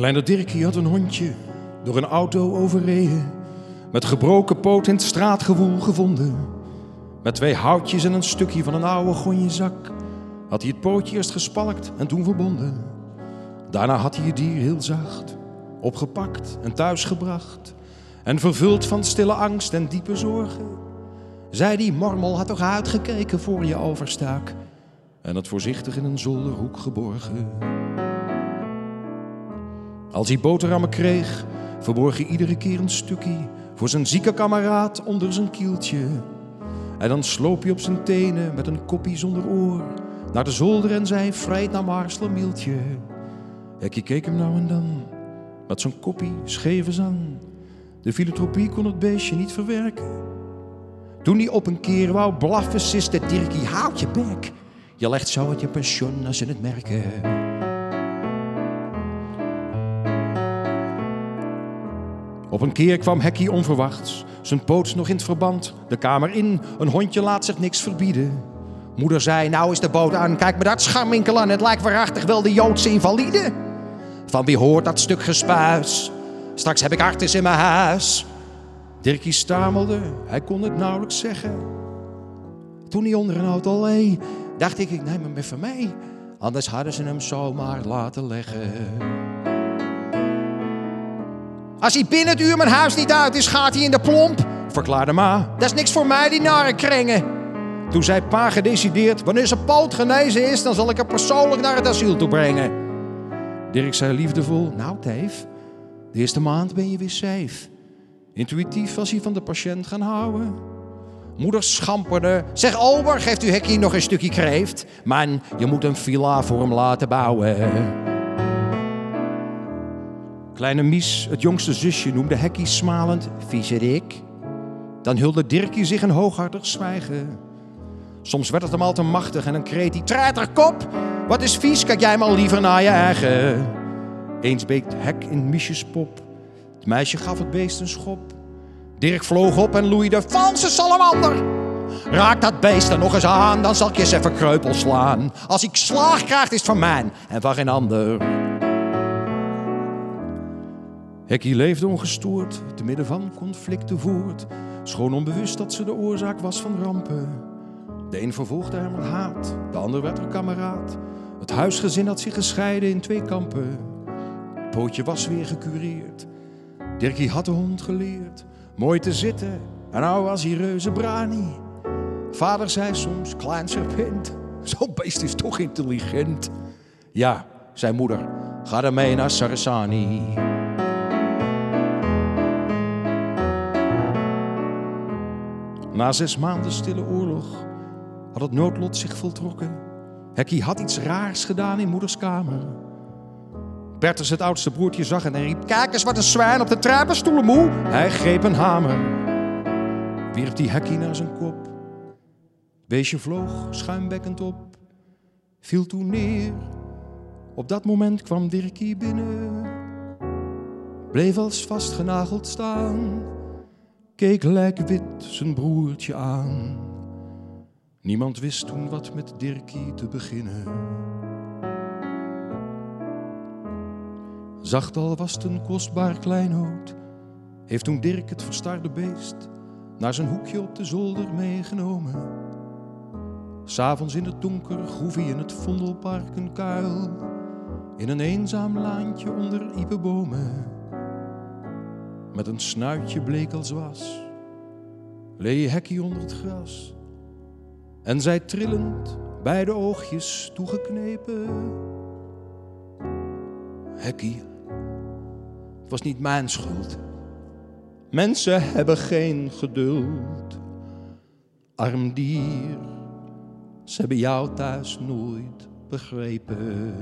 Kleine Dirkie had een hondje door een auto overreden. Met gebroken poot in het straatgewoel gevonden. Met twee houtjes en een stukje van een oude gonjezak. Had hij het pootje eerst gespalkt en toen verbonden. Daarna had hij het dier heel zacht opgepakt en thuisgebracht. En vervuld van stille angst en diepe zorgen. Zij die mormel had toch uitgekeken voor je overstak. En het voorzichtig in een zolderhoek geborgen. Als hij boterhammen kreeg, verborg hij iedere keer een stukje voor zijn zieke kameraad onder zijn kieltje. En dan sloop hij op zijn tenen met een koppie zonder oor naar de zolder en zei: Vrijt naar Marslemieltje. Ik keek hem nou en dan met zijn koppie scheve zang. De filantropie kon het beestje niet verwerken. Toen hij op een keer wou blaffen, siste Dirkie: Houd je bek. Je legt zo uit je pensioen als ze het merken. Op een keer kwam Hekkie onverwachts, zijn poot nog in het verband, de kamer in. Een hondje laat zich niks verbieden. Moeder zei, nou is de boot aan, kijk me dat scharminkel aan. Het lijkt waarachtig wel de Joodse invalide. Van wie hoort dat stuk gespuis? Straks heb ik artis in mijn huis. Dirkie stamelde, hij kon het nauwelijks zeggen. Toen hij onder een auto leed, dacht ik, ik neem hem even mee. Anders hadden ze hem zomaar laten leggen. Als hij binnen het uur mijn huis niet uit is, gaat hij in de plomp, verklaarde ma. Dat is niks voor mij, die nare krengen. Toen zei pa gedecideerd, wanneer zijn poot genezen is, dan zal ik hem persoonlijk naar het asiel toe brengen. Dirk zei liefdevol, nou Teef, de eerste maand ben je weer safe. Intuïtief was hij van de patiënt gaan houden. Moeder schamperde, zeg Ober, geeft u Hekkie nog een stukje kreeft? Man, je moet een villa voor hem laten bouwen. Kleine Mies, het jongste zusje, noemde Hekkie smalend viezerik. Dan hulde Dirkie zich een hooghartig zwijgen. Soms werd het hem al te machtig en dan kreet hij: Treiterkop, wat is vies, kijk jij maar liever naar je eigen. Eens beekt Hek in Miesjes pop. Het meisje gaf het beest een schop. Dirk vloog op en loeide: Valse salamander! Raak dat beest er nog eens aan, dan zal ik je eens even kreupel slaan. Als ik slaag krijgt, is het van mij en van geen ander. Hekkie leefde ongestoord, te midden van conflicten voort. Schoon onbewust dat ze de oorzaak was van rampen. De een vervolgde hem met haat, de ander werd er kameraad. Het huisgezin had zich gescheiden in twee kampen. Het pootje was weer gecureerd. Dirkie had de hond geleerd mooi te zitten. En nou was hij reuze brani. Vader zei soms, klein serpent, zo'n beest is toch intelligent. Ja, zei moeder, ga ermee naar Sarasani. Na zes maanden stille oorlog had het noodlot zich voltrokken. Hekkie had iets raars gedaan in moeders kamer. Bertus, het oudste broertje, zag en riep... Kijk eens wat een zwijn op de trappenstoelen moe. Hij greep een hamer. Wierp die Hekkie naar zijn kop. Beestje vloog schuimbekkend op. Viel toen neer. Op dat moment kwam Dirkie binnen. Bleef als vastgenageld staan. Keek lijkwit zijn broertje aan. Niemand wist toen wat met Dirkie te beginnen. Zacht al was het een kostbaar kleinood, heeft toen Dirk het verstarde beest naar zijn hoekje op de zolder meegenomen. S'avonds in het donker groef hij in het Vondelpark een kuil, in een eenzaam laantje onder iepenbomen. Met een snuitje bleek als was, lee Hekkie onder het gras. En zij trillend, beide oogjes toegeknepen. Hekkie, het was niet mijn schuld. Mensen hebben geen geduld. Arm dier, ze hebben jou thuis nooit begrepen.